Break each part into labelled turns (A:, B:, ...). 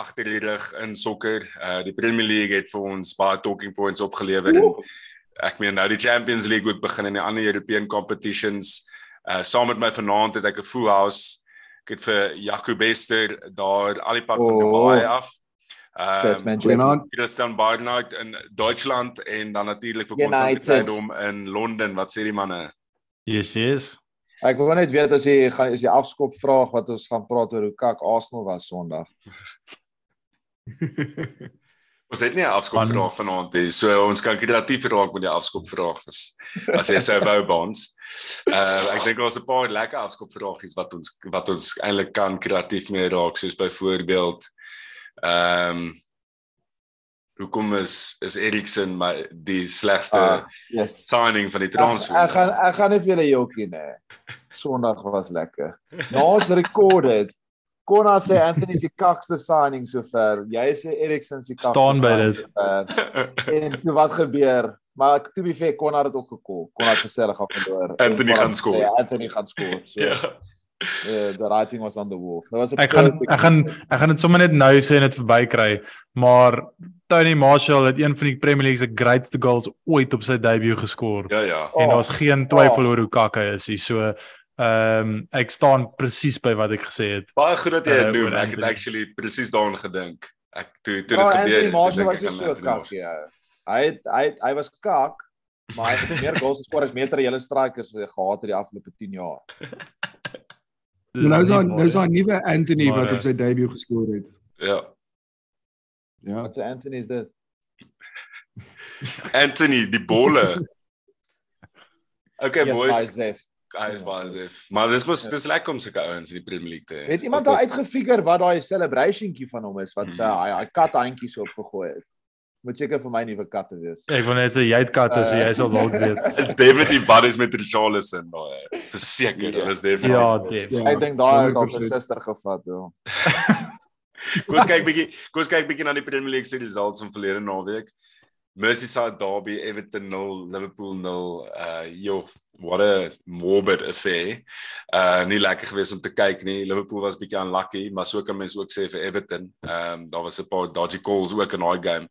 A: agter die rug in sokker. Uh die Premier League het vir ons baie talking points opgelewer en ek meen nou die Champions League moet begin en die ander European competitions. Uh saam met my vanaand het ek 'n full house. Ek het vir Jaco Bester daar al die pad van Dubai af. Uh
B: Statsman
A: Christian Barnard in Duitsland en dan natuurlik vir
B: United.
A: Konstantin in Londen. Wat sê die manne?
C: Yes, yes.
B: Ek wil net weet as jy gaan is die afskop vraag wat ons gaan praat oor hoe kak Arsenal was Sondag.
A: Ons het nie 'n afskopvraag vanaand nie, so ons kan kreatief raak met die afskopvraag as as jy sou wou by ons. Uh ek dink daar's 'n paar lekker afskopvragies wat ons wat ons eintlik kan kreatief mee raak, soos byvoorbeeld ehm um, hoekom is is Eriksen my die slegste
B: Ah, yes.
A: signing van die transfer?
B: ek gaan ek gaan nie vir julle jokkie nê. Sondag was lekker. Nou ons rekord dit. Konna sê Anthony se kakste signing sover. Jy sê Eriksen se kakste.
C: Staan by
B: signing
C: dit.
B: sover. En toe wat gebeur? Maar ek to be fair Konna het ook gekol. Konna het gesê hulle gaan verloor.
A: Anthony gaan score.
B: sê Anthony gaan score. So
A: ja.
B: uh, the writing was on the wall. Dit was 'n
C: Ek gaan ek gaan ek gaan dit sommer net nou sê en dit verbykry. Maar Tony Marshall het een van die Premier League se greatste goals ooit op sy debuut geskor.
A: Ja ja.
B: Oh,
C: en daar's geen twyfel
B: oh.
C: oor hoe kak hy is. So ehm um, ek staan presies by wat ek gesê het.
A: Baie goed dat jy
C: Uh,
A: dit noem.
C: oor
A: Ek het actually presies daaraan gedink. Ek toe toe dit
B: Ja,
A: gebeur het, toe
B: was nie so kak
A: Marshall.
B: ja. Hy het, hy het, hy was kak, maar hy het meer goals geskor as meter hele strikers gehad het die afgelope 10 jaar.
D: Nou is
C: nie
D: daar nou is daar 'n nuwe Anthony
C: Maar,
D: wat
C: eh,
D: op sy debuut geskoor het.
A: Ja.
D: Ja.
B: Wat se Anthony is dit?
A: Anthony die bolle. Okay
B: Yes,
A: boys. Hy is
B: Ja,
A: baie sef. Maar dis mos
B: Ja.
A: dis lekker om sulke ouens in die Premier League te hê.
B: Het iemand daar uitgefigure wat daai celebrationkie van hom is wat sy
A: Hmm.
B: hy hy kat handjies opgegooi het? Moet seker vir my nuwe katte wees.
C: Ek wil net sê jy het katte, so jy sal dalk weet.
A: is definitief buddies met Richarlison daai. Verseker,
B: Ja.
A: dit is definitief.
C: Ja, Def.
D: Ja.
B: Ek dink daai het al sy
D: 100%.
B: suster gevat, ja.
A: Kom ons kyk bietjie, kom ons kyk bietjie na die Premier League se results van verlede naweek. Merseyside derby, Everton 0, Liverpool 0. Uh jo, what a morbid affair. Uh nie lekker geweest om te kyk nie. Liverpool was bietjie unlucky, maar so kan mens ook sê vir Everton. Ehm um, daar was 'n paar dodgy calls ook in daai game.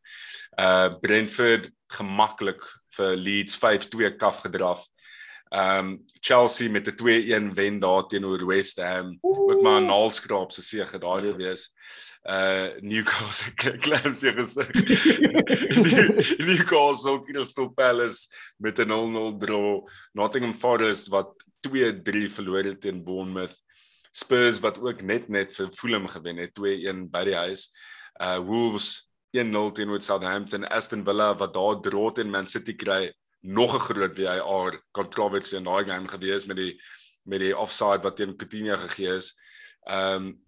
A: Uh Brentford gemaklik vir Leeds 5-2 kaf gedraf. Ehm um, Chelsea met 'n 2-1 wen daar teenoor West Ham. Ook maar 'n naalskraap se sege daai
B: Ja.
A: gewees. Uh Newcastle klam se gesig. New- Newcastle Crystal Palace met 'n 0-0 draw. Nottingham Forest wat 2-3 verloor het teen Bournemouth. Spurs wat ook net net vir Fulham gewen het 2-1 by die huis. Uh Wolves 1-0 teenoor Southampton. Aston Villa wat daar draw teen Man City kry. Nog 'n groot VAR controversy in daai game gewees met die met die offside wat teen Coutinho gegee is. Um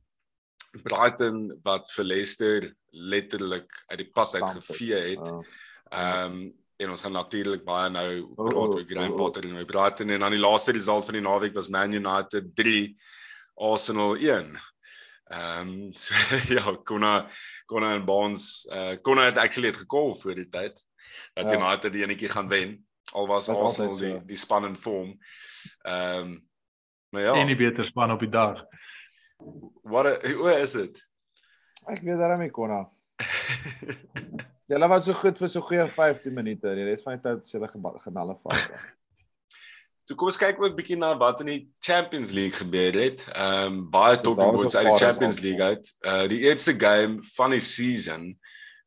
A: Brighton wat vir Leicester letterlik uit die pad uit
B: Stamp het.
A: gevee het.
B: Ja.
A: Ehm um, en ons gaan natuurlik baie nou
B: Oh,
A: praat
B: oh,
A: oor Graham
B: oh, oh.
A: Potter en my Brighton en dan die laaste result van die naweek was Man United 3 Arsenal 1. Ehm um, so, ja, Konna Konna en Bonds uh Konna het actually het gekol voor die tyd dat
B: Ja.
A: United die enetjie gaan wen. Al was
B: Dis
A: Arsenal
B: altyd
A: die
B: so.
A: die span in vorm. Ehm um, maar ja,
C: En die beter span op die dag.
A: Wat hoe is dit?
B: Ek weet daarom nie konna. Hulle was so goed vir so goeie 15 minute. Die res van die tyd het geba- genalle vat.
A: So kom ons kyk ook 'n bietjie na wat in die Champions League gebeur het. Ehm um, baie points
B: so
A: uit die Champions League uit. Uh die eerste game van die season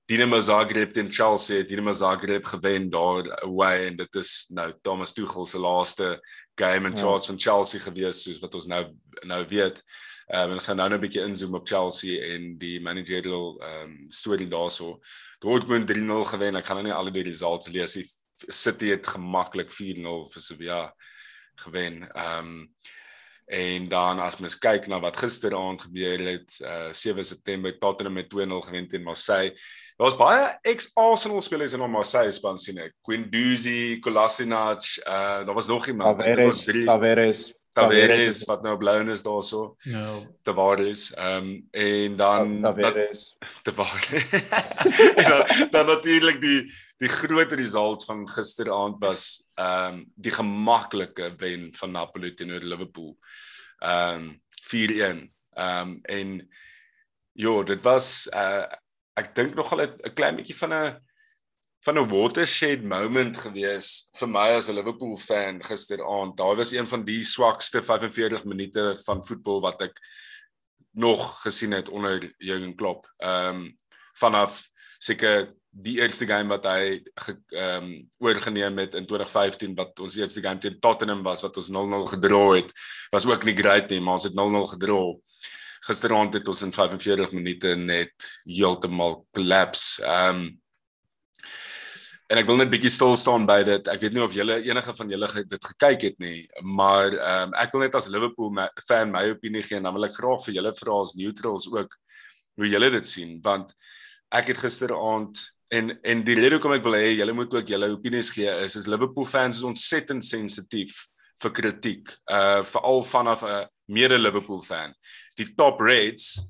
A: Dinamo Zagreb teen Chelsea, Dinamo Zagreb gewen daar away en dit is nou Thomas Tuchel se laaste game in
B: Ja.
A: charge van Chelsea gewees soos wat ons nou nou weet. Ehm um, en ons gaan nou net 'n bietjie inzoom op Chelsea en die managerial ehm um, storie daarso. Dortmund 3-0 gewen. Ek gaan nou nie al die results lees nie. City het gemaklik 4-0 vir Sevilla gewen. Ehm um, en dan as mens kyk na wat gisteraand gebeur het, uh 7 September Tottenham met 2-0 gewen teen Marseille. Daar's baie ex-Arsenal spelers in ons Marseille span sien ek. Guendouzi, Kolasinac, uh daar was nog iemand.
B: Tavares,
A: ons drie
B: Tavares,
A: Tavares wat nou blou is daarso.
C: Ja.
A: Tavares. Ehm um, en dan
B: Tavares.
A: Tavares. en dan, dan natuurlik die die groot result van gisteraand was ehm um, die gemaklike wen van Napoli teenoor Liverpool. Ehm um, 4-1. Ehm um, en ja, dit was uh ek dink nogal 'n klein bietjie van 'n van 'n watershed moment gewees vir my as 'n Liverpool fan gisteraand. Daar was een van die swakste 45 minute van voetbal wat ek nog gesien het onder Jurgen Klopp. Ehm um, vanaf seker die eerste game wat hy ehm um, oorgeneem het in 2015 wat ons eerste game teen Tottenham was wat ons 0-0 gedraw het, was ook nie great nie, maar ons het 0-0 gedraw. Gisteraand het ons in 45 minute net heeltemal collapse. Ehm um, En ek wil net bietjie stil staan by dit. Ek weet nie of julle enige van julle dit gekyk het nie, maar ehm um, ek wil net as Liverpool my, fan my opinie gee en dan wil ek graag vir julle vra as neutrals ook hoe julle dit sien want ek het gisteraand en en die rede hoekom ek wil hê julle moet ook julle opinies gee is is Liverpool fans is ontsettend sensitief vir kritiek. Uh veral vanaf 'n mede Liverpool fan. Die top Reds,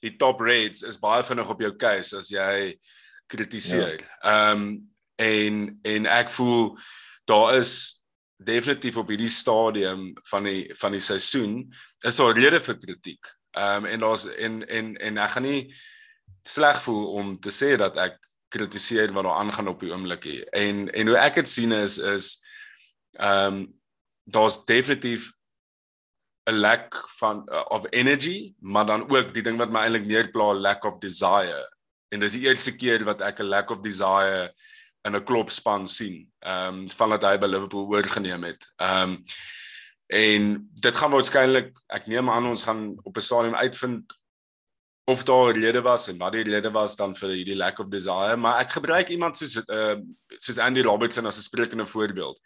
A: die top Reds is baie vinnig op jou case as jy kritiseer. Ehm um, en en ek voel daar is definitief op hierdie stadium van die van die seisoen is daar rede vir kritiek. Ehm um, en daar's en en en ek gaan nie sleg voel om te sê dat ek kritiseer wat daar aangaan op die oomblik hier. En en hoe ek dit sien is is ehm um, daar's definitief 'n lack van uh, of energy, maar dan ook die ding wat my eintlik meer pla lack of desire. En dis die eerste keer wat ek 'n lack of desire in 'n klopspan sien. Ehm um, van dat hy by Liverpool oorgeneem het. Ehm um, en dit gaan waarskynlik ek neem aan ons gaan op 'n stadium uitvind of daar rede was en wat die rede was dan vir hierdie lack of desire, maar ek gebruik iemand soos uh soos Andy Robertson as 'n sprekende voorbeeld.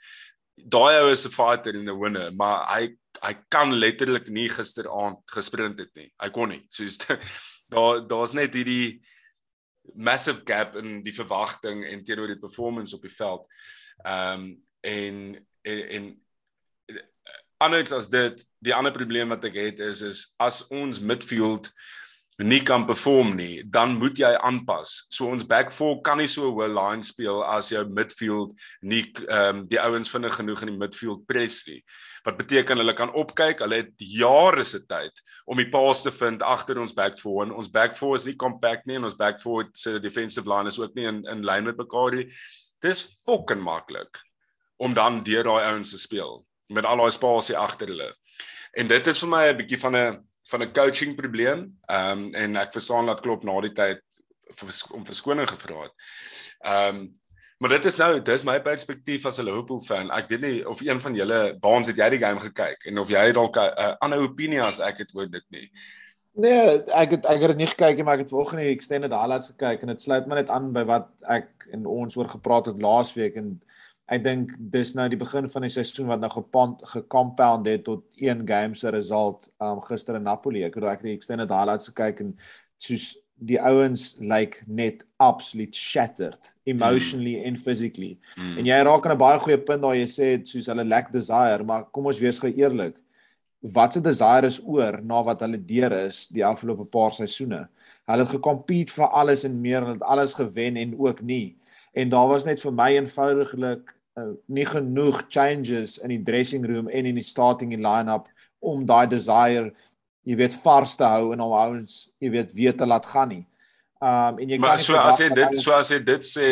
A: Daai ou is 'n fighter en 'n winner, maar hy hy kan letterlik nie gisteraand gesprint het nie. Hy kon nie. Soos daar daar's net hierdie massive gap in die verwagting en teenoor die performance op die veld. Ehm um, en en, en anders as dit, die ander probleem wat ek het is is as ons midfield nie kan perform nie, dan moet jy aanpas. So ons back four kan nie so 'n hoë line speel as jou midfield nie ehm um, die ouens vinnig genoeg in die midfield press nie. Wat beteken hulle kan opkyk, hulle het jare se tyd om die paas te vind agter ons back four. En ons back four is nie compact nie en ons back four se defensive line is ook nie in in lyn met mekaar nie. Dis fucking maklik om dan deur daai ouens te speel met al daai spasie agter hulle. En dit is vir my 'n bietjie van 'n van 'n coaching probleem. Ehm um, en ek verstaan dat klop na die tyd om verskoning gevra het. Ehm um, maar dit is nou dis my perspektief as 'n Liverpool fan. Ek weet nie of een van julle waans het jy die game gekyk en of jy dalk 'n ander opinie as ek het oor dit nie.
B: Nee, ek het ek het dit nie gekyk nie, maar ek het volgende extended highlights gekyk en dit sluit maar net aan by wat ek en ons oor gepraat het laasweek en ek dink dis nou die begin van die seisoen wat nou gecompound het tot een game se result um gister in Napoli. Ek het ek die extended highlights gekyk en soos die ouens lyk like net absolute shattered emotionally mm. and physically. Mm. En jy raak aan 'n baie goeie punt daar jy sê soos hulle lack desire, maar kom ons wees gou eerlik. Wat se desire is oor na wat hulle deur is die afgelope paar seisoene. Hulle het gekompete vir alles en meer, hulle het alles gewen en ook nie en daar was net vir my eenvoudiglik uh, nie genoeg changes in die dressing room en in die starting line-up om daai desire jy weet vars te hou en al ouens jy weet weet te laat gaan nie. Um en jy
A: maar kan so as jy dit so as jy dit sê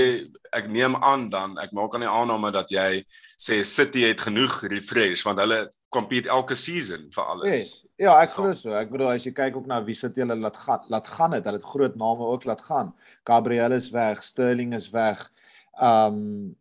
A: ek neem aan dan ek maak aan die aanname dat jy sê City het genoeg refresh want hulle compete elke season vir alles.
B: Yes. Ja, ek glo so. Ek bedoel as jy kyk ook na wie sit hulle laat gaan, laat gaan het. Hulle het groot name ook laat gaan. Gabriel is weg, Sterling is weg. Um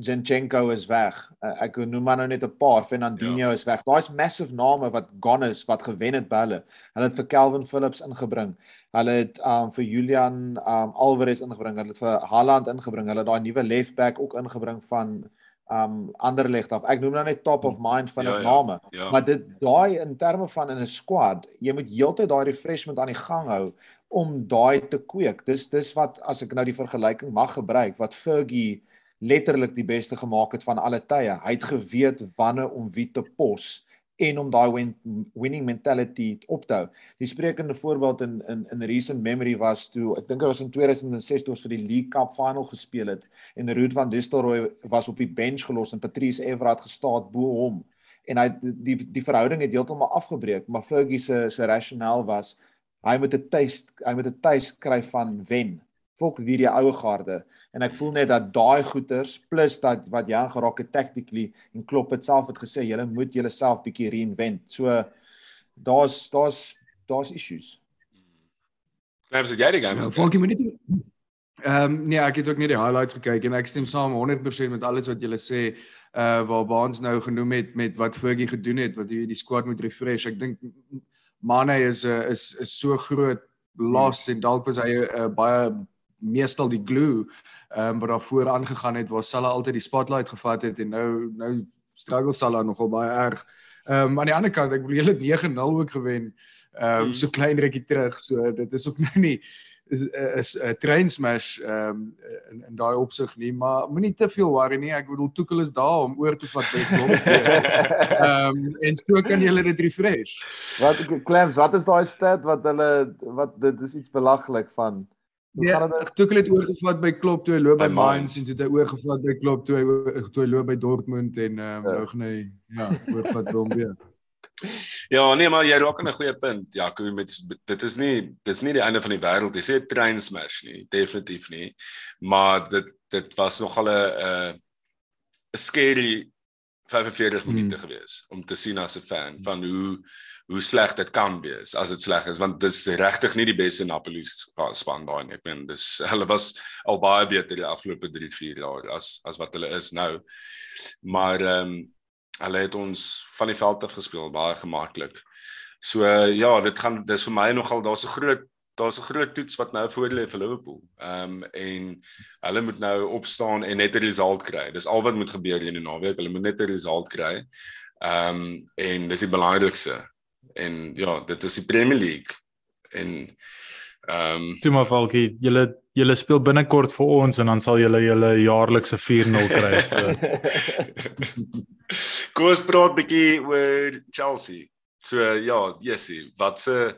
B: Zinchenko is weg. Uh, ek noem maar nou net 'n paar. Fernandinho ja. is weg. Daar's massive name wat gone is wat gewen het by hulle. Hulle het vir Calvin Phillips ingebring. Hulle het um vir Julian um Alvarez ingebring. Hulle het vir Haaland ingebring. Hulle het daai nuwe left back ook ingebring van um Anderlecht af. Ek noem nou net top of mind van
A: Ja,
B: die
A: ja,
B: name.
A: ja.
B: Maar dit daai in terme van in 'n squad, jy moet heeltyd daai refreshment aan die gang hou om daai te kweek. Dis dis wat as ek nou die vergelyking mag gebruik wat Fergie letterlik die beste gemaak het van alle tye. Hy het geweet wanneer om wie te pos en om daai win, winning mentality op te hou. Die sprekende voorbeeld in in in recent memory was toe ek dink dit was in 2006 toe ons vir die League Cup final gespeel het en Ruud van Nistelrooy was op die bench gelos en Patrice Evra gestaan bo hom en hy die die verhouding het heeltemal afgebreek, maar Fergie se se rationale was hy moet 'n tuis hy moet 'n tuis kry van wen. Fok hierdie ou garde en ek voel net dat daai goeters plus dat wat Jan geraak het tactically en Klopp het self het gesê julle moet julleself bietjie reinvent. So daar's daar's daar's issues.
A: Klams, het jy die game?
D: Ja? Falkie moet net Ehm um, nee, ek het ook net die highlights gekyk en ek stem saam 100% met alles wat julle sê. Uh waar Baans nou genoem het met wat Fergie gedoen het, wat jy die squad moet refresh. Ek dink Mane is 'n is is so groot los en dalk was hy 'n uh, baie meestal die glue ehm um, wat daarvoor aangegaan het waar Salah altyd die spotlight gevat het en nou nou struggle Salah nogal baie erg. Ehm um, aan die ander kant, ek bedoel hulle het 9-0 ook gewen. Ehm um,
A: Mm.
D: so klein rukkie terug. So dit is ook nou nie is is 'n train smash ehm um, in in daai opsig nie, maar moenie te veel worry nie. Ek bedoel Tuchel is daar om oor te vat by klop. Ehm en so kan jy dit refresh.
B: Wat Clamps, wat is daai stat wat hulle wat dit is iets belaglik van.
D: Nee,
B: dit?
D: Tuchel het oorgevat by Klopp toe hy loop by
A: By
D: Mainz en toe het hy oorgevat by Klopp toe hy toe hy loop by Dortmund en ehm um,
B: Ja.
D: nou gaan hy ja, oorvat by hom weer.
A: Ja, nee, maar jy raak aan 'n goeie punt. Ja, Koen, met dit is nie dis nie die einde van die wêreld. Jy sê train smash nie, definitief nie. Maar dit dit was nogal 'n 'n 'n scary 45
D: Hmm.
A: minute gewees om te sien as 'n fan van hoe hoe sleg dit kan wees as dit sleg is want dis regtig nie die beste Napoli spa- span daai nie. Ek meen dis hulle was al baie beter die afgelope 3, 4 jaar as as wat hulle is nou. Maar ehm um, hulle het ons van die veld af gespeel baie gemaklik. So ja, dit gaan dis vir my nogal daar's 'n groot daar's 'n groot toets wat nou voor lê vir Liverpool. Ehm um, en hulle moet nou opstaan en net 'n result kry. Dis al wat moet gebeur in die naweek. Hulle moet net 'n result kry. Ehm um, en dis die belangrikste. En ja, dit is die Premier League. En ehm um,
C: Toe maar Falkie, julle julle speel binnekort vir ons en dan sal julle julle jaarlikse 4-0 kry. So.
A: Kom ons praat bietjie oor Chelsea. So ja, Jessie, wat
B: Al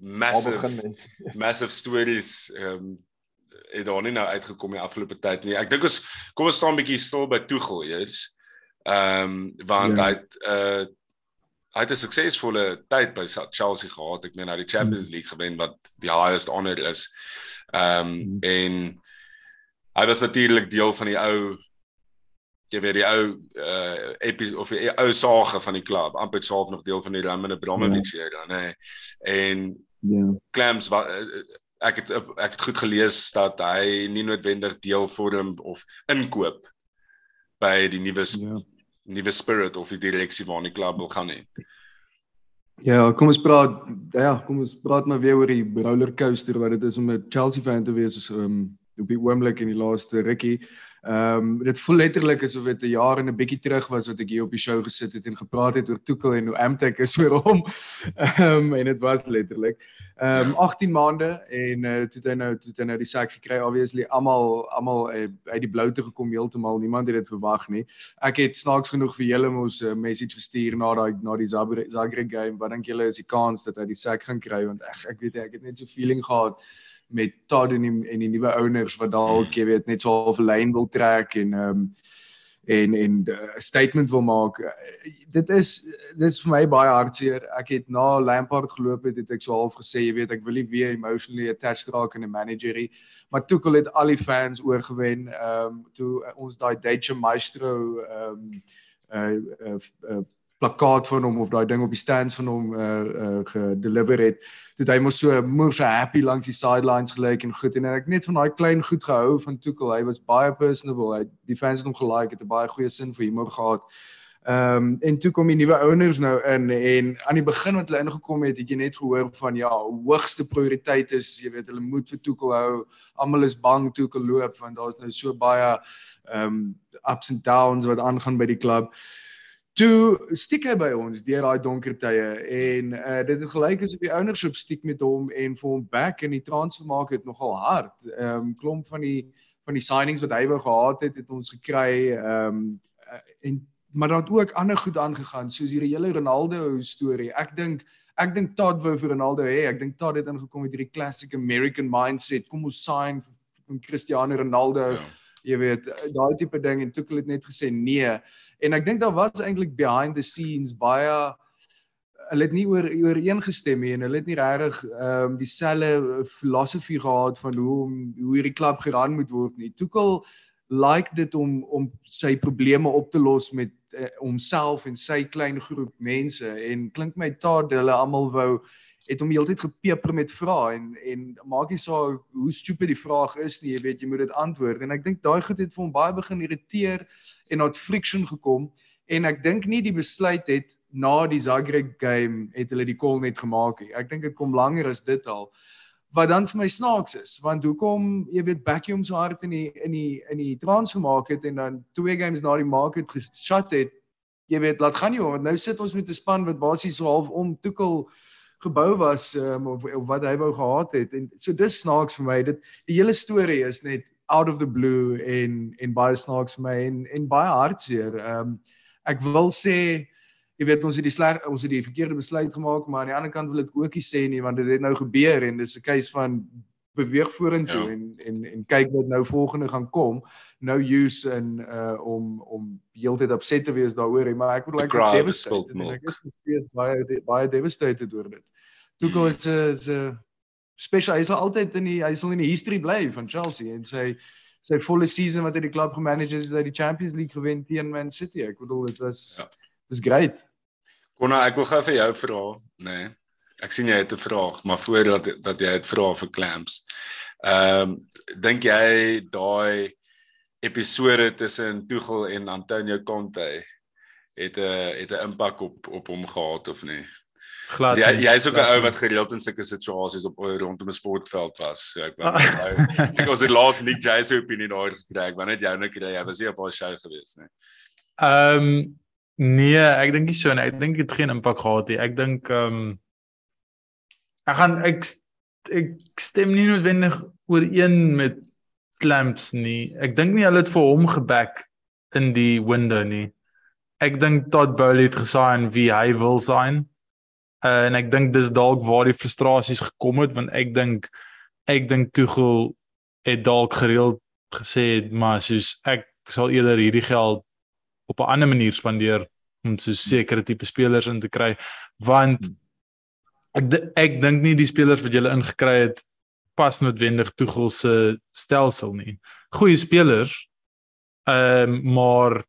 A: massive massive stories ehm um, het daar nie nou uitgekom die afgelope tyd nie. Ek dink ons kom ons staan 'n bietjie stil by Tuchel eers. Ehm um, want
D: Ja.
A: hy het uh hy het 'n suksesvolle tyd by Chelsea gehad. Ek meen hy het die Champions League gewen wat die highest honor is. Ehm um,
D: Mhm.
A: en hy was natuurlik deel van die ou jy weet die ou uh epi of die ou sage van die klub. amper self nog deel van die Roman Abramovich era, nê. En
D: Ja.
A: Clams wat ek het ek het goed gelees dat hy nie noodwendig deel vorm of inkoop by die nuwe
D: Ja.
A: nuwe spirit of die direksie waarna die klub wil gaan nie.
D: Ja, kom ons praat ja, kom ons praat maar weer oor die rollercoaster wat dit is om 'n Chelsea fan te wees so um, op die oomblik in die laaste rukkie. Ehm um, dit voel letterlik asof dit 'n jaar en 'n bietjie terug was wat ek hier op die show gesit het en gepraat het oor Tuchel en hoe Amtech is oor hom. Ehm um, en dit was letterlik. Ehm um, 18 maande en uh, toe het hy nou toe het hy nou die sack gekry. Obviously almal almal uh, uit die blou te gekom heeltemal. Niemand het dit verwag nie. Ek het snaaks genoeg vir julle mos 'n uh, message gestuur na daai na die Zagreb, game. Wat dink julle is die kans dat hy die sack gaan kry want ek ek weet ek het net so feeling gehad met Todd en die, en die nuwe owners wat dalk jy weet net so half 'n lyn wil trek en ehm um, en en 'n uh, statement wil maak. Dit is dit is vir my baie hartseer. Ek het na Lampard geloop het, het ek so half gesê, jy weet, ek wil nie weer emotionally attached raak aan 'n managerie, maar Tuchel het al die fans oorgewen. Ehm um, toe uh, ons daai Deutsche Maestro ehm um, uh, uh, uh plakkaat van hom of daai ding op die stands van hom uh uh gedeliver het. Toe hy mos so moes happy langs die sidelines gelyk en goed en ek net van daai klein goed gehou van Tuchel. Hy was baie personable. Hy die fans het hom gelike, het 'n baie goeie sin vir humor gehad. Ehm um, en toe kom die nuwe ouers nou in en aan die begin wat hulle ingekom het, het jy net gehoor van ja, hoogste prioriteit is, jy weet, hulle moet vir Tuchel hou. Almal is bang Tuchel loop want daar's nou so baie ehm um, ups and downs wat aangaan by die klub toe stiek hy by ons deur daai donker tye en uh, dit het gelyk asof die ownership stiek met hom en vir hom back in die transfer maak het nogal hard. Ehm um, klomp van die van die signings wat hy wou gehad het, het ons gekry ehm um, en maar daar het ook ander goed aangegaan soos hierdie hele Ronaldo storie. Ek dink ek dink Todd wou vir Ronaldo hê. Ek dink Todd het ingekom met hierdie classic American mindset. Kom ons sign vir Cristiano Ronaldo. Ja jy weet daai tipe ding en toe het net gesê nee en ek dink daar was eintlik behind the scenes baie hulle het nie oor ooreengestem nie en hulle het nie regtig ehm um, dieselfde filosofie gehad van hoe om hoe hierdie klub geran moet word nie. Toekel like dit om om sy probleme op te los met uh, homself en sy klein groep mense en klink my taat hulle almal wou het hom heeltyd gepeper met vrae en en maak nie saak hoe stupid die vraag is nie, jy weet jy moet dit antwoord en ek dink daai goed het vir hom baie begin irriteer en na friction gekom en ek dink nie die besluit het na die Zagreb game het hulle die call net gemaak nie. Ek dink dit kom langer as dit al. Wat dan vir my snaaks is, want hoekom jy weet Beckham so hard in die in die in die transfer market en dan twee games na die market geshut het, jy weet laat gaan nie want nou sit ons met 'n span wat basies so half om toekel gebou was um, of, of wat hy wou gehad het en so dis snaaks vir my dit die hele storie is net out of the blue en en baie snaaks vir my en en baie hartseer. Ehm um, ek wil sê jy weet ons het die sleg ons het die verkeerde besluit gemaak maar aan die ander kant wil ek ook nie sê nie want dit het nou gebeur en dis 'n case van beweeg vorentoe ja. en en en kyk wat nou volgende gaan kom. Nou use in uh om om heeltyd upset te wees daaroor, maar ek bedoel ek is devastated. Ek is steeds baie baie devastated oor dit. Tuchel is 'n is 'n special. Hy sal altyd in die hy sal in die history bly van Chelsea en sy sy volle season wat hy die klub gemanage het, het die Champions League gewen teen Man City. Ek bedoel dit was ja. was great.
A: Konna, ek wil gou vir jou vra, nê. Nee. Ek sien jy het 'n vraag, maar voordat dat jy het vra vir Clamps. Ehm um, dink jy daai episode tussen Tuchel en Antonio Conte het 'n het 'n impak op op hom gehad of nie? Glad. Jy jy's ook 'n ou wat gereeld in sulke situasies op rondom 'n sportveld was. So ek wou ek was die laaste Nick Jay se opinie daar gekry. Ek wou net jou net kry. Jy was nie op haar show gewees nie.
C: Ehm um, nee, ek dink nie so nie. Ek dink dit het geen impak gehad nie. Ek dink ehm um, ek gaan ek ek stem nie noodwendig ooreen met Clamps nie. Ek dink nie hulle het vir hom geback in die window nie. Ek dink Todd Bowley het gesign wie hy wil sign. Uh, en ek dink dis dalk waar die frustrasies gekom het want ek dink ek dink Tuchel het dalk gereeld gesê maar soos ek sal eerder hierdie geld op 'n ander manier spandeer om so sekere tipe spelers in te kry want ek ek dink nie die spelers wat jy ingekry het pas noodwendig Tuchel se stelsel nie. Goeie spelers. Ehm um, maar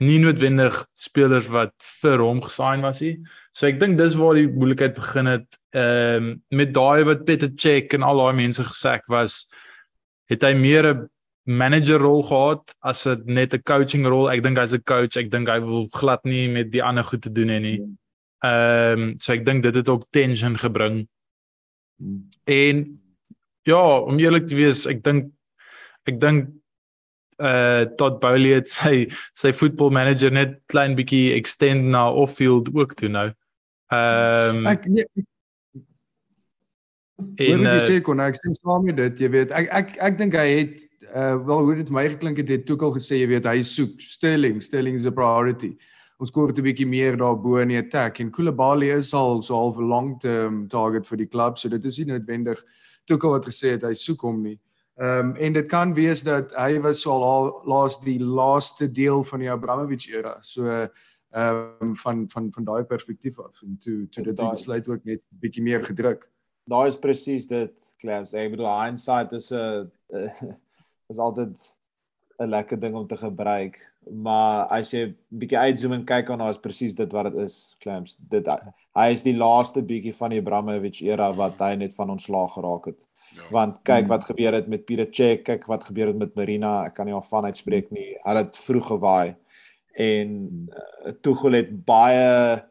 C: nie noodwendig spelers wat vir hom gesign was nie. So ek dink dis waar die moeilikheid begin het ehm um, met daai wat Peter Check en al daai mense gesê was het hy meer 'n manager rol gehad as 'n net 'n coaching rol. Ek dink hy's 'n coach. Ek dink hy wil glad nie met die ander goed te doen hê nie. Ehm um, so ek dink dit het ook tension gebring. En ja, om eerlik te wees, ek dink ek dink uh Todd Bowley het sy sy football manager net klein bietjie extend na off-field ook toe nou. Ehm um, ek nee,
D: en jy uh, sê kon ek sien saam met dit, jy weet, ek ek ek dink hy het uh wel hoe dit my geklink het, het toe al gesê jy weet hy soek Sterling, Sterling is a priority. Ons koor 'n bietjie meer daarbo in die attack en Koulibaly is al so half 'n long term target vir die klub, so dit is nie noodwendig al wat gesê het hy soek hom nie. Ehm um, en dit kan wees dat hy was so al laas die laaste deel van die Abramovich era. So ehm um, van van van daai perspektief af en toe toe dit die besluit ook net bietjie meer gedruk.
B: Daai is presies dit, Klaus. Ek bedoel hindsight is 'n is altyd 'n lekker ding om te gebruik, maar as jy bietjie uitzoom en kyk aan daai is presies dit wat dit is, Klaus. Dit hy is die laaste bietjie van die Abramovich era wat hy net van ontslaag geraak het. Ja. Want kyk wat gebeur het met Check, kyk wat gebeur het met Marina, ek kan nie al van uitspreek nie. Hulle het vroeg gewaai en uh, Tuchel het baie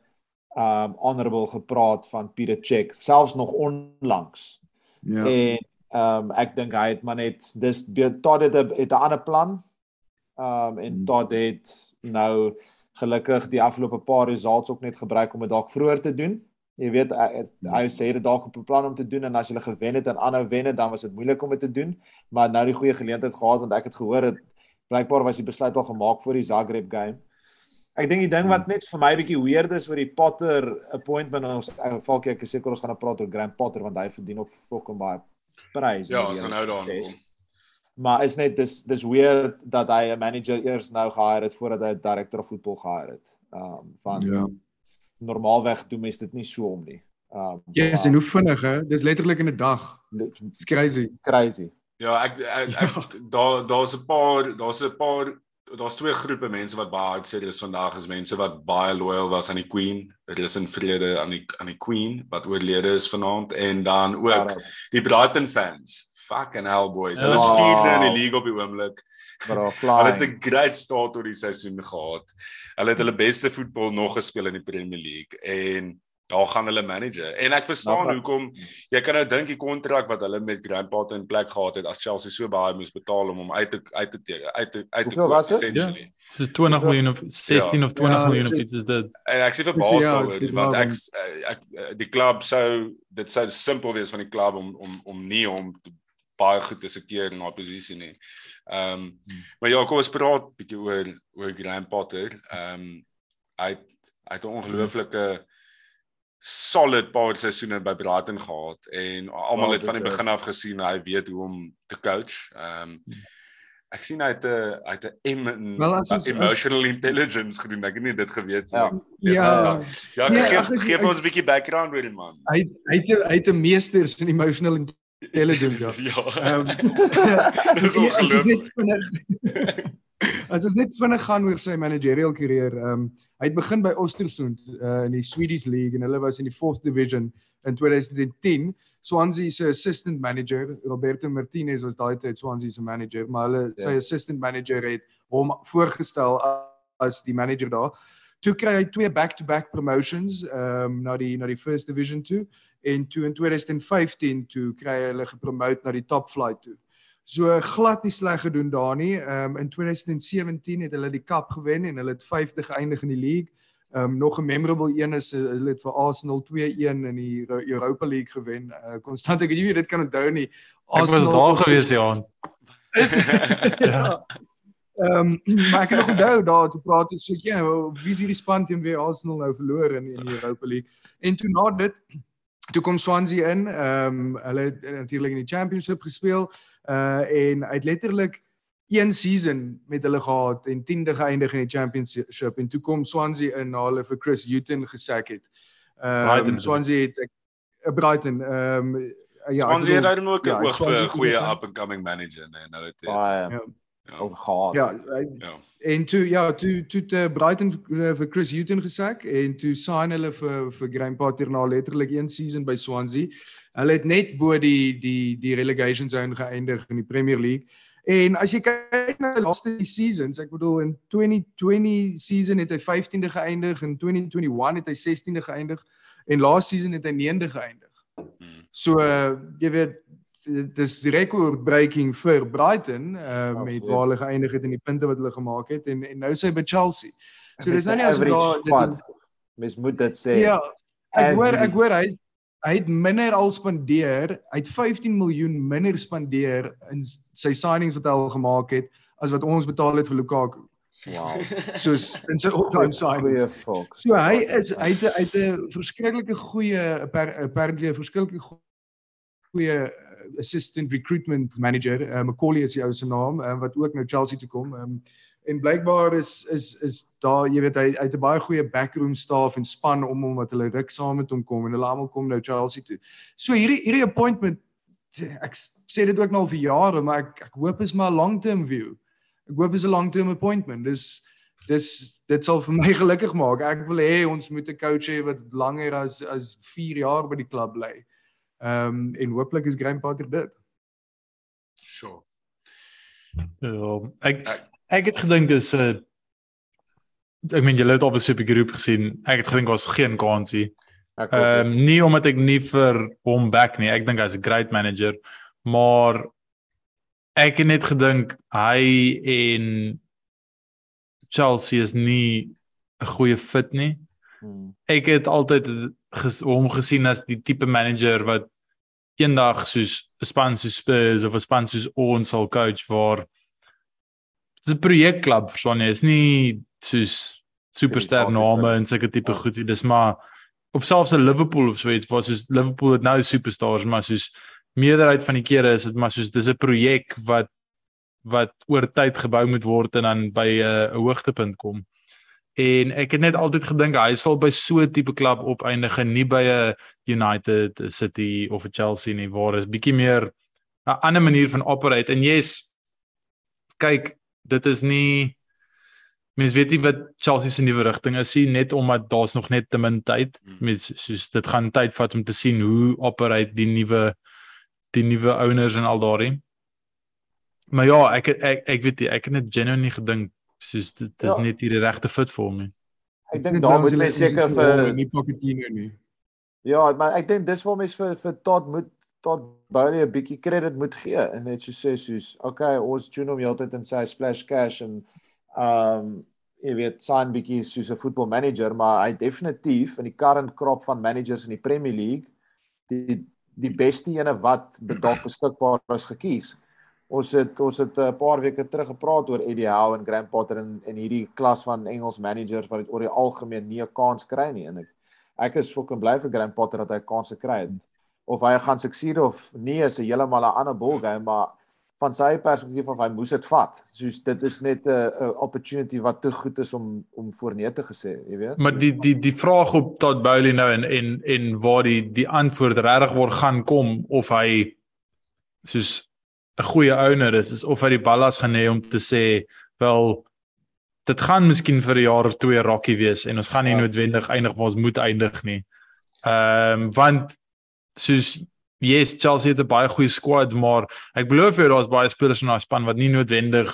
B: um honorable gepraat van Cech selfs nog onlangs.
D: Ja.
B: En um ek dink hy het maar net dis tot dit het 'n ander plan. Um en
D: Hmm.
B: tot het nou gelukkig die afgelope paar results ook net gebruik om dit dalk vroeër te doen. Jy weet hy, hy sê dit dalk op 'n plan om te doen en as hulle gewen het en aanhou wen het dan was dit moeilik om dit te doen, maar nou die goeie geleentheid gehad want ek het gehoor dit blykbaar was die besluit al gemaak vir die Zagreb game. Ek dink die ding wat net vir my bietjie weird is oor die Potter appointment en ons valkie ek is seker ons gaan nou praat oor Graham Potter want hy verdien ook fucking baie prys.
A: Ja, ons gaan nou daaraan kom.
B: Maar is net dis dis weird dat hy 'n manager eers nou gehire het voordat hy 'n director of voetbal gehire het. Um van
D: Ja.
B: normaalweg doen mense dit nie so om nie. Um
D: Yes, en hoe vinnig hè? Dis letterlik in 'n dag. It's crazy.
B: crazy.
A: Ja, ek ek, ek daar daar's 'n paar daar's 'n paar daar's twee groepe mense wat baie hartseer is vandag is mense wat baie loyal was aan die Queen, rus in vrede aan die aan die Queen wat oorlede is vanaand en dan ook die Brighton fans. Fucking hell boys. Hulle is
B: Ja.
A: vierde in die league op die oomblik.
B: Bro,
A: Hulle het. 'n great start tot die seisoen gehad. Hulle het hulle beste voetbal nog gespeel in die Premier League en daar gaan hulle manager. En ek verstaan
B: Nou,
A: hoekom jy kan nou dink die kontrak wat hulle met Graham Potter in plek gehad het as Chelsea so baie moes betaal om hom uit te uit te teken, uit te uit te
B: Hoeveel was dit?
A: essentially.
C: Soos 20 miljoen of 16 of 20
D: Ja,
C: miljoen of
D: so-
C: iets is dit.
A: En ek sê vir
D: Dis-
A: baas
D: ja,
A: daaroor
D: dit
A: want ek ek, ek die klub sou dit sou simpel wees van die klub om om om nie om te baie goed te sekeer in haar posisie nie. Ehm um, maar ja, kom ons praat bietjie oor oor Graham Potter. Ehm um, hy het, hy het 'n ongelooflike solid paar seisoene by Brighton gehad en almal
B: Ja,
A: het van die
B: dis,
A: begin af gesien hy weet hoe om te coach. Ehm um, ek sien hy het 'n hy het 'n em-
D: Wel, as ons- as-
A: emotional intelligence gedoen. Ek het nie dit geweet nie.
B: Ja.
A: Dis
D: Ja.
A: wel- Ja,
D: Nee,
A: gee vir ons 'n bietjie background oor die man.
D: Hy hy het hy het 'n meesters in emotional intelligence. Ja.
A: ja.
D: Ehm
A: Dis
D: as ons
A: ongelooflik.
D: As ons net vinnig gaan oor sy managerial karier. Ehm um, hy het begin by Ostersund uh, in die Swedish League en hulle was in die 4th division in 2010. Swansea se assistant manager, Roberto Martinez was daai tyd Swansea se manager, maar hulle yes. sy assistant manager het hom voorgestel as die manager daar. Toe kry hy twee back-to-back promotions ehm um, na die na die first division toe en toe in 2015 toe kry hy hulle gepromote na die top flight toe. So glad nie sleg gedoen daar nie. Ehm um, in 2017 het hulle die cup gewen en hulle het 5de geëindig in die league. Ehm um, nog 'n memorable een is uh, hulle het vir Arsenal 2-1 in die Euro- Europa League gewen. Uh, Konstant ek weet nie jy dit kan onthou nie.
C: Ek was daar gewees ja.
D: Is ja. Ehm maar ek het nog onthou daar toe praat ons so ja, wie is hierdie span teen wie Arsenal nou verloor in in die Europa League. En toe na dit toe kom Swansea in. Ehm um, hulle het natuurlik in die Championship gespeel uh en het letterlik een season met hulle gehad en 10de geëindig in die Championship en toe kom Swansea in na hulle vir Chris Hughton gesak het. Ehm um, Swansea het ek, uh, Brighton ehm um, ja, ek
A: Swansea het ook 'n
D: ja,
A: oog vir 'n goeie up and coming manager nee, nou dit
B: Baie
D: Ja.
B: Ook gehad.
D: Ja, hy,
A: Ja.
D: En toe ja, toe toe te Brighton uh, vir Chris Hughton gesak en toe sign hulle vir vir Graham Potter na letterlik een season by Swansea. Hulle het net bo die die die relegation zone geëindig in die Premier League. En as jy kyk na die laaste seasons, ek bedoel in 2020 season het hy 15de geëindig en 2021 het hy 16de geëindig en last season het hy 9de geëindig.
A: Hmm.
D: So uh, jy weet dis record breaking vir Brighton uh, met waar hulle geëindig het en die punte wat hulle gemaak het en en nou sê by Chelsea. So dis nou
B: die
D: nie asof
B: average
D: daar
B: squad. Mens moet dit sê.
D: Ja, ek hoor ek hoor hy hy het minder al spandeer, hy het 15 miljoen minder spandeer in sy signings wat hy al gemaak het as wat ons betaal het vir Lukaku.
B: Wow.
D: Soos in sy all-time signings. So hy is hy het hy het 'n verskriklike goeie appa- apparently 'n verskriklike go- goeie assistant recruitment manager. Uh, Macaulay is die ou se naam uh, wat ook nou Chelsea toe kom. Um, en blykbaar is is is daar jy weet hy hy het 'n baie goeie backroom staff en span om hom wat hulle ruk saam met hom kom en hulle almal kom nou Chelsea toe. So hierdie hierdie appointment ek sê dit ook nou al vir jare maar ek ek hoop is maar 'n long term view. Ek hoop is 'n long term appointment. Dis dis dit sal vir my gelukkig maak. Ek wil hê ons moet 'n coach hê wat langer as as 4 jaar by die klub bly. Ehm um, en hooplik is Graham Potter dit.
A: Sure.
C: Ja, ek
A: Ek-
C: het gedink dis 'n ek meen julle het op 'n supergroep gesien. Ek het gedink was geen kansie. Ehm um, nie omdat ek nie vir hom back nie. Ek dink hy's 'n great manager, maar ek het net gedink hy en Chelsea is nie 'n goeie fit nie.
B: Hmm.
C: Ek het altyd ges, hom gesien as die tipe manager wat eendag soos 'n span soos Spurs of 'n span soos ons sal coach waar dis 'n projekklub verstaan jy is nie soos superster name en sulke tipe
B: Ja.
C: goed dis maar of selfs 'n Liverpool of so iets waar soos Liverpool het nou superstars maar soos meerderheid van die kere is dit maar soos dis 'n projek wat wat oor tyd gebou moet word en dan by 'n uh, hoogtepunt kom. En ek het net altyd gedink hy sal by so 'n tipe klub opeindig en nie by 'n United, 'n City of 'n Chelsea nie waar is bietjie meer 'n ander manier van operate. En yes kyk dit is nie mens weet nie wat Chelsea se nuwe rigting is nie net omdat daar's nog net te min tyd.
A: Hmm.
C: mens soos dit gaan tyd vat om te sien hoe operate die nuwe die nuwe owners en al daardie. Maar ja ek ek ek weet nie ek het net genuinely gedink soos dit is
B: Ja.
C: net nie die regte fit vir hom nie
B: ek dink daar moet mens seker vir
D: nie Pochettino nie.
B: Ja, maar ek dink dis waar mens vir vir Todd moet Todd Bowley 'n bietjie krediet moet gee en net so sê soos okay, ons tune hom heeltyd in sy splash cash en ehm um, jy weet sign bietjie soos 'n voetbalmanager, maar hy definitief in die current crop van managers in die Premier League die die beste ene wat dalk beskikbaar is gekies. Ons het ons het 'n paar weke terug gepraat oor Eddie Howe en Graham Potter en en hierdie klas van Engels managers wat dit oor die algemeen nie 'n kans kry nie en ek ek is fucking bly vir Graham Potter dat hy kansse kry het. Of hy gaan succeed of nie is 'n heeltemal 'n ander ballgame, maar van sy perspektief af hy moes dit vat. Soos dit is net 'n 'n opportunity wat te goed is om om voorneem te gesê, jy weet.
C: Maar die die die vraag op Todd Bowley nou en en en waar die die antwoord regtig word gaan kom of hy soos 'n goeie owner is, is of hy die ballas gaan hê om te sê wel dit gaan miskien vir 'n jaar of twee rokkie wees en ons gaan nie
B: Ja.
C: noodwendig eindig waar ons moet eindig nie. Ehm um, want soos yes, Chelsea het 'n baie goeie squad, maar ek belowe vir jou daar's baie spelers in daai span wat nie noodwendig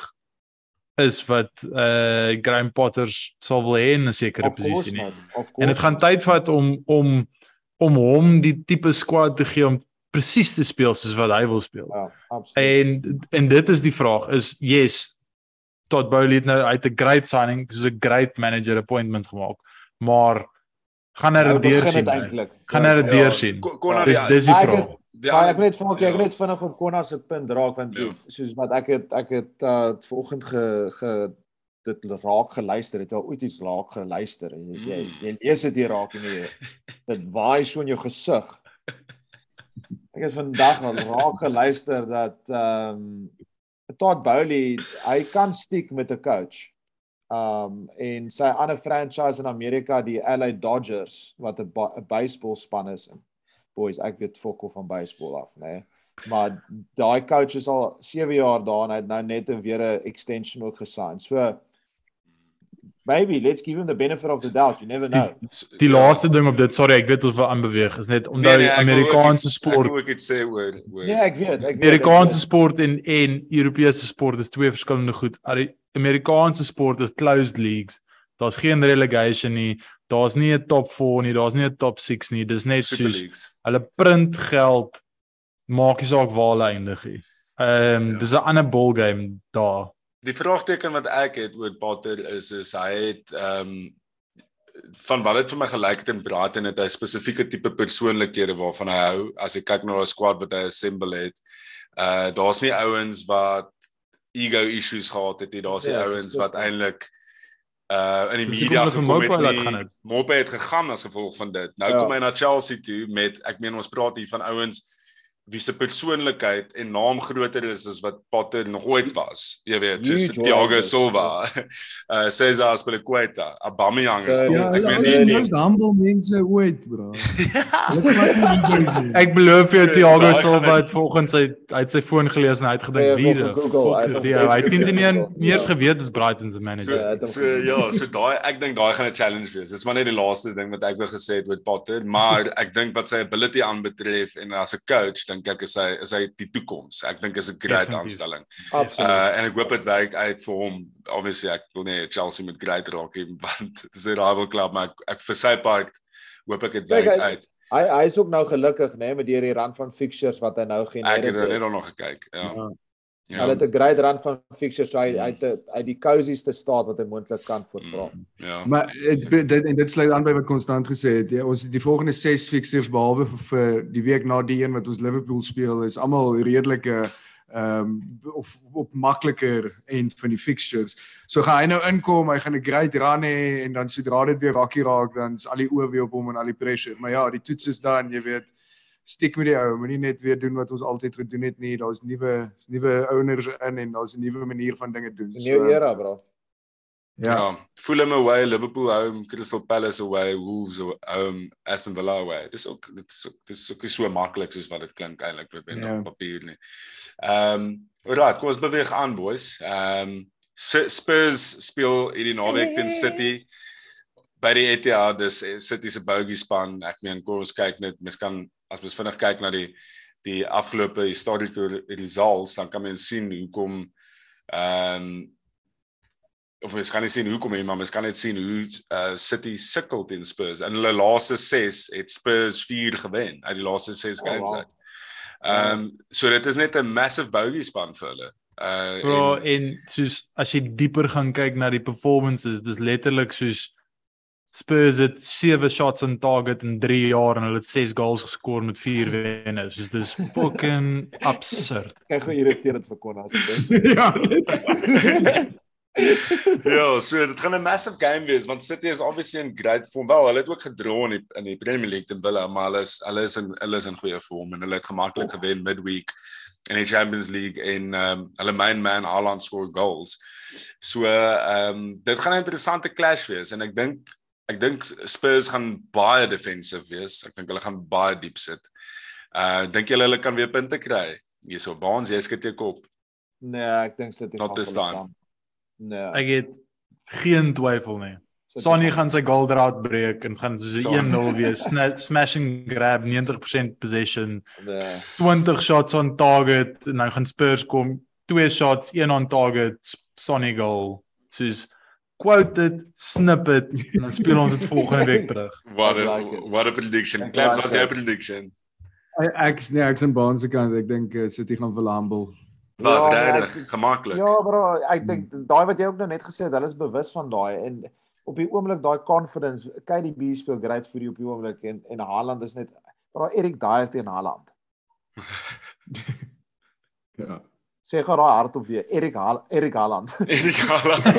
C: is wat uh Graham Potter sal wil hê in 'n sekere posisie nie. En dit gaan tyd vat om om om hom die tipe squad te gee om presies te speel soos wat hy wil speel.
B: Ja, absoluut.
C: En en dit is die vraag is yes Todd Bowley het nou uit 'n great signing, soos 'n great manager appointment gemaak, maar gaan hy
B: Nou
C: dit deursien? Gaan
B: Ja,
C: hy dit
B: ja.
C: deursien? Dis
A: die-
C: dis die vraag.
A: ander-
B: ek net vinnig ek
A: ja.
B: net vinnig op Konna se punt raak want
A: Ja.
B: soos wat ek het ek het uh vanoggend ge, ge dit raak geluister het al ooit iets raak geluister en jy jy,
A: Mm.
B: jy lees dit hier raak en jy dit waai so in jou gesig. Ek het vandag al raak geluister dat ehm um, Todd Bowley hy kan stiek met 'n coach. Um en sy ander franchise in Amerika die LA Dodgers wat 'n ba- 'n baseballspan is. Boys, ek weet fokol van baseball af, nê. Nee. Maar daai coach is al 7 jaar daar en hy het nou net weer 'n extension ook gesign. So maybe let's give him the benefit of the doubt. You never know.
C: Die
A: Ja.
C: laaste ding op dit, sorry, ek weet ons wil aanbeweeg, is net
A: Nee,
C: onthou
A: nee, ek wil ook
C: Amerikaanse
A: iets- Ek
C: sport
A: wil ook iets sê oor oor
B: Nee, ek weet, ek weet.
C: Amerikaanse
B: ek
C: sport en en Europese sport is twee verskillende goed. Amerikaanse sport is closed leagues. Daar's geen relegation nie. Daar's nie 'n top 4 nie, daar's nie 'n top 6 nie. Dis net
A: Super
C: soos
A: Leagues.
C: hulle print geld maak nie saak waar hulle eindig nie. Ehm um,
A: Ja.
C: dis 'n ander ball game daar.
A: Die vraagteken wat ek het oor Potter is is hy het ehm um, van wat dit vir my gelyk het in Brighton het hy spesifieke tipe persoonlikhede waarvan hy hou as jy kyk na daai squad wat hy assemble het. Uh daar's nie ouens wat ego issues gehad het nie. Daar's nie
B: Ja,
A: ouens wat eintlik uh in die media gekom het nie. Mope het gegaan as gevolg van dit. Nou
B: Ja.
A: kom hy na Chelsea toe met ek meen ons praat hier van ouens wie se persoonlikheid en naam groter is as wat Potter nog ooit was. Jy weet, soos Thiago Silva, uh Cesar Azpilicueta, Aubameyang is
B: Ja,
A: nog.
D: Ja,
A: ek
D: hulle
A: weet nie
D: die
A: nie.
D: humble mense ooit, bro.
C: Ek beloof jou
A: Ja,
C: Thiago Silva
A: hy-
C: het volgens sy hy het sy foon gelees en hy het
B: Ja,
C: gedink wie die fuck is die ou? Hy het nie nie
B: ja.
C: geweet dis Brighton se manager.
B: Ja,
A: so ja, so daai ek dink daai gaan 'n challenge wees. Dis maar net die laaste ding wat ek wou gesê het oor Potter, maar ek dink wat sy ability aanbetref en as 'n coach dink ek is hy is hy die toekoms. Ek dink is 'n great
C: Definitief.
A: aanstelling.
B: Absoluut.
A: Uh en ek hoop dit werk uit vir hom. Obviously ek wil nie Chelsea met great raak nie want dit is 'n rival club maar ek, ek vir sy part hoop ek dit werk uit.
B: Hy hy is ook nou gelukkig nê nee, met deur die rand van fixtures wat hy nou
A: Ek het
B: genereer
A: er net nog gekyk. Ja.
B: Ja.
A: Ja.
B: Hulle het 'n great rand van fixtures so hy hy het 'n- uit die cozieste staat wat hy moontlik kan voortvra.
A: Mm, Ja.
D: Maar dit dit en dit sluit aan by wat Konstant gesê het. Ja, ons die volgende 6 fixtures behalwe vir, vir die week na die een wat ons Liverpool speel is almal redelike ehm um, of op makliker end van die fixtures. So gaan hy nou inkom, hy gaan 'n great run hê en dan sodra dit weer rakkie raak, dan's al die oë weer op hom en al die pressure. Maar ja, die toets is dan, jy weet, stiek met die ou, moenie net weer doen wat ons altyd gedoen het nie. Daar's nuwe nuwe owners in en daar's 'n nuwe manier van dinge doen.
B: 'n Nuwe era, bro.
A: Ja. ja. Fulham away, Liverpool home, Crystal Palace away, Wolves home, Aston Villa away. Dis ook dit is ook dis ook nie so maklik soos wat dit klink eintlik met wen
D: Ja.
A: op papier nie. Ehm, um, alright, kom ons beweeg aan boys. Ehm um, Spurs speel hierdie naweek teen City by die Etihad. Dis City se bogey span. Ek meen kom ons kyk net, mens kan as mens vinnig kyk na die die afgelope historiese results, dan kan mens sien hoekom ehm um, of mens kan nie sien hoekom nie, maar mens kan net sien hoe uh, City sukkel teen Spurs. In hulle laaste 6 het Spurs 4 gewen uit die laaste 6
B: Oh,
A: games
B: wow.
A: uit. Ehm um, so dit is net 'n massive bogey span vir hulle. Uh
C: Bro,
A: en,
C: en soos as jy dieper gaan kyk na die performances, dis letterlik soos Spurs het 7 shots on target in 3 jaar en hulle het 6 goals geskor met 4 wenne. Soos dis fucking absurd.
B: Kyk hoe irriterend vir Konna is.
D: ja.
A: ja, so dit gaan 'n massive game wees want City is obviously in great form. Wel, hulle het ook gedra in die in die Premier League teen Villa, maar hulle is hulle is in hulle is in goeie vorm en hulle het gemaklik gewen midweek in die Champions League en ehm um, hulle main man Haaland score goals. So ehm um, dit gaan 'n interessante clash wees en ek dink ek dink Spurs gaan baie defensive wees. Ek dink hulle gaan baie diep sit. Uh dink julle hulle kan weer punte kry? Hierso Baans, jy skiet jou kop.
B: Nee, ek dink City
A: Not
B: gaan
A: this
B: hulle
A: time.
B: staan. Nee.
C: Ek het geen twyfel nie. Sonny
B: gaan-
C: sy goal drought breek en gaan soos 'n
A: Sonny.
C: 1-0 wees. Sna- Smash and grab 90% possession.
B: Nee.
C: 20 shots on target en dan gaan Spurs kom, twee shots, een on target, Sonny goal. Soos quote it, snip it en dan speel ons dit volgende week terug.
A: What
B: I
A: a
B: like
A: what a prediction.
B: Ek
A: Klams,
B: like
A: what's your
B: it.
A: prediction?
D: Ek ek nee, ek's aan Baans se kant. Ek dink uh, City gaan vir humble.
A: Wat
B: Ja,
A: regtig
B: ek-
A: gemaklik.
B: Ja, bro, ek dink daai wat jy ook nou net gesê het, hulle is bewus van daai en op die oomblik daai confidence, KDB speel great vir die op die oomblik en en Haaland is net bro Erik Dyer teen Haaland.
D: Ja.
B: Sê gou daai hardop weer, Erik Haal Erik Haaland.
A: Erik Haaland.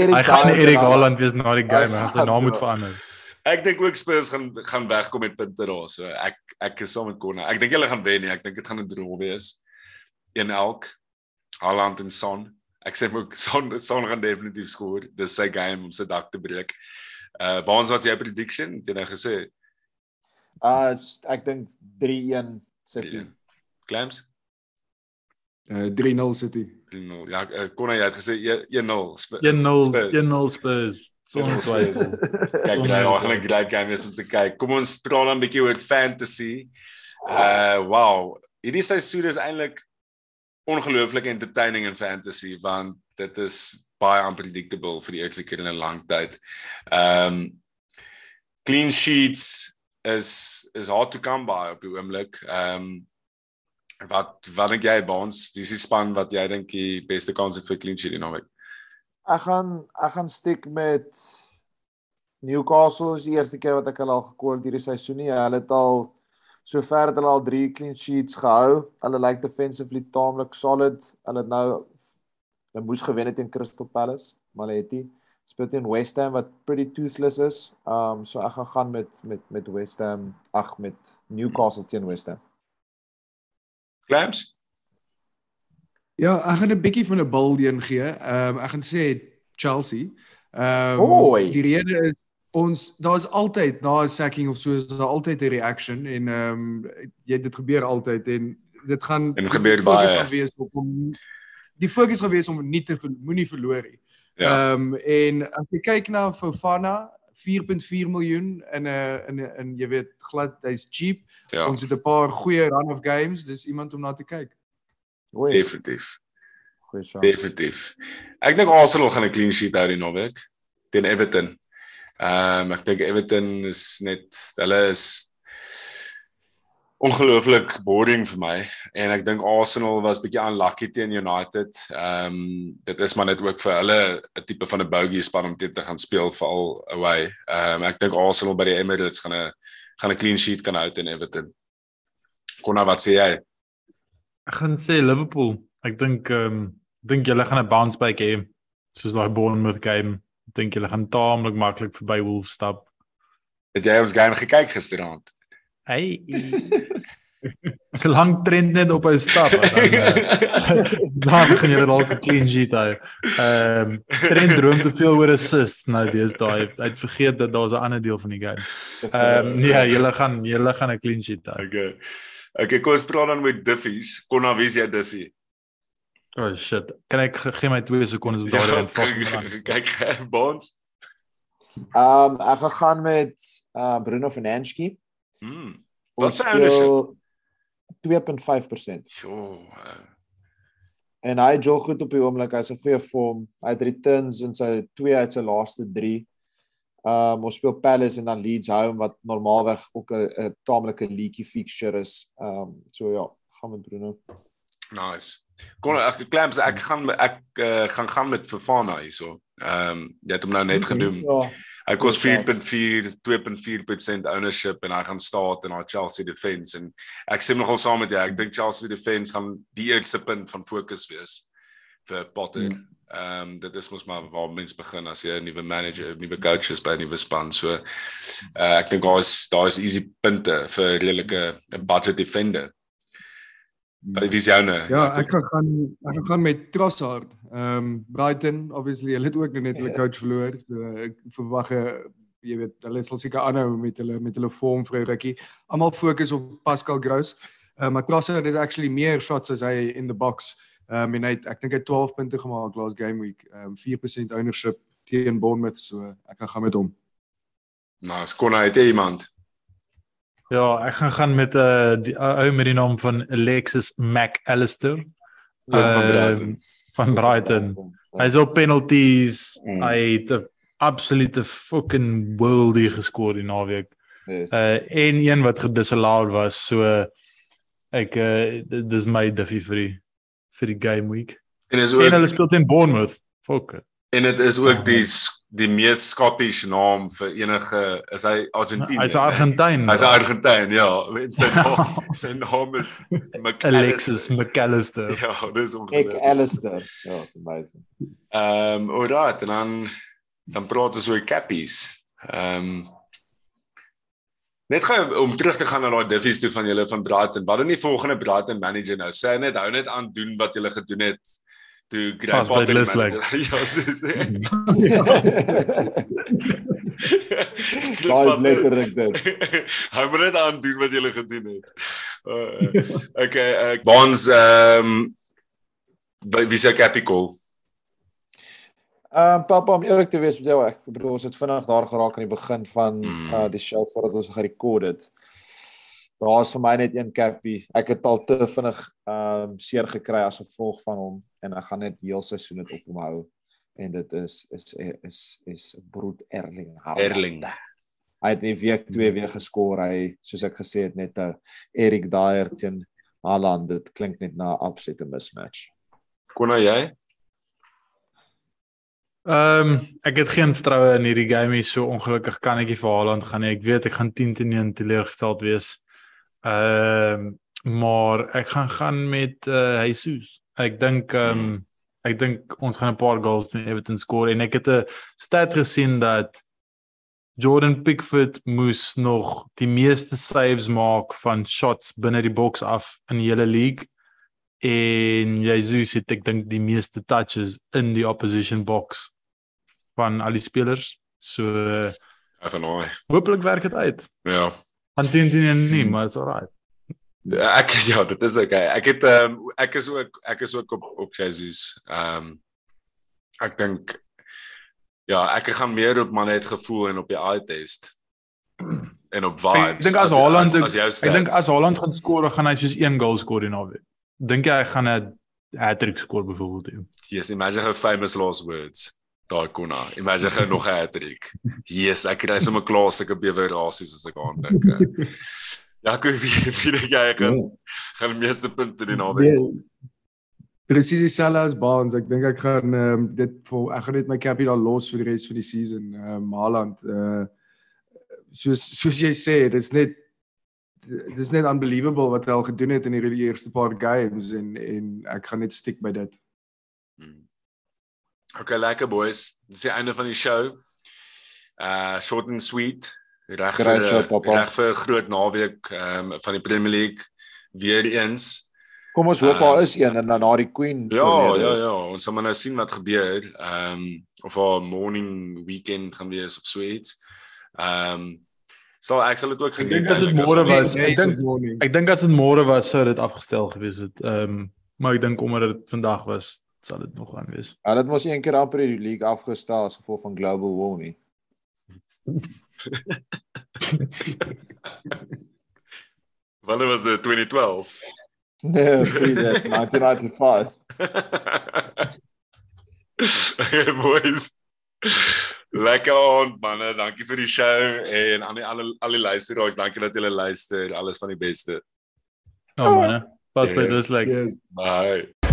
B: Erik
C: Hy gaan Erik Haaland wees na die game,
B: Hy gaan,
C: naam moet verander.
A: Ek dink ook Spurs gaan gaan wegkom met punte daar. So ek ek is saam met Connor. Ek dink hulle gaan wen nie. Ek dink dit gaan 'n draw wees. Een elk. Haaland en Son. Ek sê ook Son Son gaan definitief skoor. Dis sy game om sy dak te breek. Uh waar ons wat jy prediction? Het Jy nou gesê
B: Uh ek dink 3-1 City.
A: Clams?
D: Uh 3-0 City.
A: 3-0. Ja, uh, Connor jy het gesê 1-0. Sp-
C: 1-0,
A: Spurs.
C: 1-0 Spurs. Sonder
A: 1-0
C: twyfel.
A: Kyk, jy
C: twyfel.
A: gaan 'n great game is om te kyk. Kom ons praat dan 'n bietjie oor fantasy. Uh wow, hierdie seisoen is eintlik ongelooflik entertaining in fantasy want dit is baie unpredictable vir die eerste keer in 'n lang tyd. Um clean sheets is is hard to come by op die oomblik. Um wat wat dink jy Baans? Wie is die span wat jy dink die beste kans het vir clean sheet in naweek?
B: Ek gaan ek gaan stiek met Newcastle is die eerste keer wat ek hulle al gekool het hierdie seisoen nie. Hulle het al sover het hulle al 3 clean sheets gehou. Hulle lyk defensively taamlik solid. Hulle het nou hulle moes gewen het teen Crystal Palace, maar hulle het nie speel teen West Ham wat pretty toothless is. Um so ek gaan gaan met met met West Ham, ag met Newcastle teen West Ham.
A: Clams?
D: Ja, ek gaan 'n bietjie van 'n bil een gee. Ehm um, ek gaan sê Chelsea. Ehm
B: Oei.
D: die rede is ons daar's altyd na 'n sacking of so is daar altyd 'n reaction en ehm um, jy dit gebeur altyd en dit gaan
A: En dit gebeur baie.
D: wees op om die fokus gaan wees om nie te moenie verloor nie.
A: Ja.
D: Ehm um, en as jy kyk na Fofana, 4.4 miljoen in 'n in 'n in jy weet glad hy's cheap.
A: Ja,
D: Ons het 'n paar goeie run of games, dis iemand om na te kyk.
B: Oei,
A: definitief.
B: goeie shot.
A: Definitief. Ek dink Arsenal gaan 'n clean sheet hou die naweek teen Everton. Ehm um, ek dink Everton is net hulle is ongelooflik boring vir my en ek dink Arsenal was bietjie unlucky teen United. Ehm um, dit is maar net ook vir hulle 'n tipe van 'n bogey span om teen te gaan speel veral away. Ehm um, ek dink Arsenal by die Emirates gaan 'n gaan 'n clean sheet kan hou teen Everton. Konna wat sê jy?
C: Ek gaan sê Liverpool. Ek dink ehm um, dink julle gaan 'n bounce back hê soos daai Bournemouth game. Ek dink julle gaan taamlik maklik verby Wolves stap.
A: Het jy ons game gekyk gisteraand?
C: Hey. Solank trend net op hy stap dan uh, dan begin jy dalk 'n clean sheet hou. Ehm um, trend droom te veel oor assists nou dis daai hy het vergeet dat daar's 'n ander deel van die game. Ehm um, nee, julle gaan julle gaan 'n clean sheet hou.
A: Okay. Okay, kom ons praat dan met Diffies. Konna wie is jy Diffie?
C: Oh shit. Kan ek ge- gee my 2 sekondes om daarin vas te
A: kyk kyk Bonds.
B: Ehm ek gaan gaan met uh Bruno Fernandes.
A: Mm. Wat sy ownership?
B: speel 2.5%.
A: Jo.
B: En hy jol goed op die oomblik. Hy's 'n goeie vorm. Hy het returns in sy 2 uit sy laaste 3. Um ons speel Palace en dan Leeds home wat normaalweg ook 'n taamlike leaky fixture is. Um so ja, gaan met Bruno.
A: Nice. Kon ek Clamps ek gaan ek uh, gaan gaan met Fofana hierso. Ehm um, jy het hom nou net genoem.
B: Ja.
A: Hy kos
B: Ja.
A: 4.4 2.4% ownership en hy gaan staat in haar Chelsea defense en ek stem nogal saam met jou. Ek dink Chelsea defense gaan die eerste punt van fokus wees vir Potter.
B: Hmm.
A: Ehm um, dit is mos maar waar mense begin as jy 'n nuwe manager, 'n nuwe coach is by 'n nuwe span. So uh, ek dink daar's daar's easy punte vir redelike 'n budget defender. Wat wie is joune?
D: Ja, ek gaan ek gaan met Trossard. Ehm um, Brighton obviously hulle het ook nou net hulle
B: Ja.
D: coach verloor. So ek verwag 'n jy weet hulle sal seker aanhou met hulle met hulle vorm vir 'n rukkie. Almal fokus op Pascal Gross. Uh, maar Trossard is actually meer shots as hy in the box. Ehm um, en hy het, ek dink hy het 12 punte gemaak last game week. Ehm um, 4% ownership teen Bournemouth so ek gaan gaan met hom.
A: Nou, skon hy het jy iemand.
C: Ja, ek gaan gaan met 'n uh, die ou met die naam van Alexis McAllister
A: Ook van
C: Ehm,
A: Brighton.
C: Van Brighton. Hy's op penalties.
A: Mm.
C: Hy het 'n absolute fucking worldie geskoor die naweek.
B: Yes.
C: Uh en een wat gedisallowed was. So ek uh dis my diffie vir die vir die game week.
A: En is
C: En hulle
A: ook
C: speel teen Bournemouth. Fuck.
A: en dit is ook die s- die mees Scottish naam vir enige is hy Argentinië.
C: Hy's Argentyn.
A: Hy's Argentyn, ja. Sy naam sy naam is
C: Alexis McAllister.
A: Ja, dis ongelooflik.
B: Alistair. Ja, so amazing.
A: Ehm, alright, en dan dan praat ons oor cappies. Ehm Net gou om terug te gaan na daai diffies toe van julle van Brighton. Wat doen die volgende Brighton manager nou? Sê hy net hou net aan doen wat julle gedoen het toe
C: by
A: Potter die
C: Lislek.
A: manager- Ja, so sê.
B: Daai is letterlik dit.
A: Hou maar net aan doen wat jy gedoen het. Uh, okay, uh, Bonds ehm um, wie se capital?
B: Ehm um, papa om eerlik te wees met jou, ek bedoel ons het vinnig daar geraak aan die begin van
A: Mm.
B: uh die show voordat ons gerekord het. Daar's vir my net een cappie. Ek het al te vinnig ehm um, seer gekry as gevolg van hom en ek gaan net heel seisoen dit op hom hou en dit is is is is broed Erling Haaland.
A: Erling.
B: Hy het in week 2 weer geskor. Hy soos ek gesê het net 'n Erik Dyer teen Haaland. Dit klink net na 'n absolute mismatch.
A: Kon nou jy?
C: Ehm um, ek het geen vertroue in hierdie game hier so ongelukkig kan ek nie vir Haaland gaan nie. Ek weet ek gaan 10 teen 1 teleurgesteld wees. Ehm um, maar ek gaan gaan met uh, Jesus. Ek dink ehm um, ek dink ons gaan 'n paar goals teen Everton skoor en ek het 'n stat gesien dat Jordan Pickford moes nog die meeste saves maak van shots binne die box af in die hele league en Jesus het ek dink die meeste touches in die opposition box van al die spelers. So
A: Van hom.
C: hopelik werk dit uit.
A: Ja.
C: Aan 10 teen nie, maar dit's alright.
A: Ek ja, dit is okay. Ek het ehm um, ek is ook ek is ook op op Jesus. Ehm um, ek dink Ja, ek gaan meer op man het gevoel en op die eye test. En op vibes.
C: Ek dink as Haaland
A: as, as jou
C: ek dink as Haaland gaan skoor, gaan hy soos een goal skoor in naweek. Dink jy hy gaan 'n hat-trick skoor byvoorbeeld?
A: Yes, imagine how famous last words. Daai konna. Imagine gou nog 'n hattrick. Yes, ek kry sommer klaar sulke bewe rasies as ek aan dink. Ja, ek wie dink jy gaan gaan die meeste punte die naweek.
D: Presies dieselfde as Baans. Ek dink ek gaan ehm um, dit vir ek gaan net my capie daar los vir die res van die season. Ehm um, Haaland uh soos soos jy sê, dit's net dis net unbelievable wat hy al gedoen het in hierdie eerste paar games en en ek gaan net stick by dit.
A: Hmm. Okay, lekker boys. Dis die einde van die show. Uh short and sweet. Reg vir reg vir 'n groot naweek ehm um, van die Premier League weer eens.
B: Kom ons hoop
A: Uh,
B: daar is een en dan na die Queen.
A: Ja, ja, ja, ons sal maar nou sien wat gebeur. Ehm um, of haar morning weekend gaan wees of so iets. Ehm um, sal ek sal dit ook
C: Ek
A: geniet.
C: dink as dit môre was, ek dink ek dink as dit môre was sou dit afgestel gewees het. Ehm um, maar ek dink omdat dit vandag was, sal dit nog aan wees.
B: Hulle het mos een keer amper die league afgestel as gevolg van global warming.
A: Wanneer was dit 2012?
B: Nee, pre that 1995.
A: Hey boys. Lekker aand manne, dankie vir die show en aan die alle al die luisteraars, dankie dat julle luister. Alles van die beste.
C: Oh man. Pas by
A: Ja.
C: dis like
D: Yes.
A: Bye.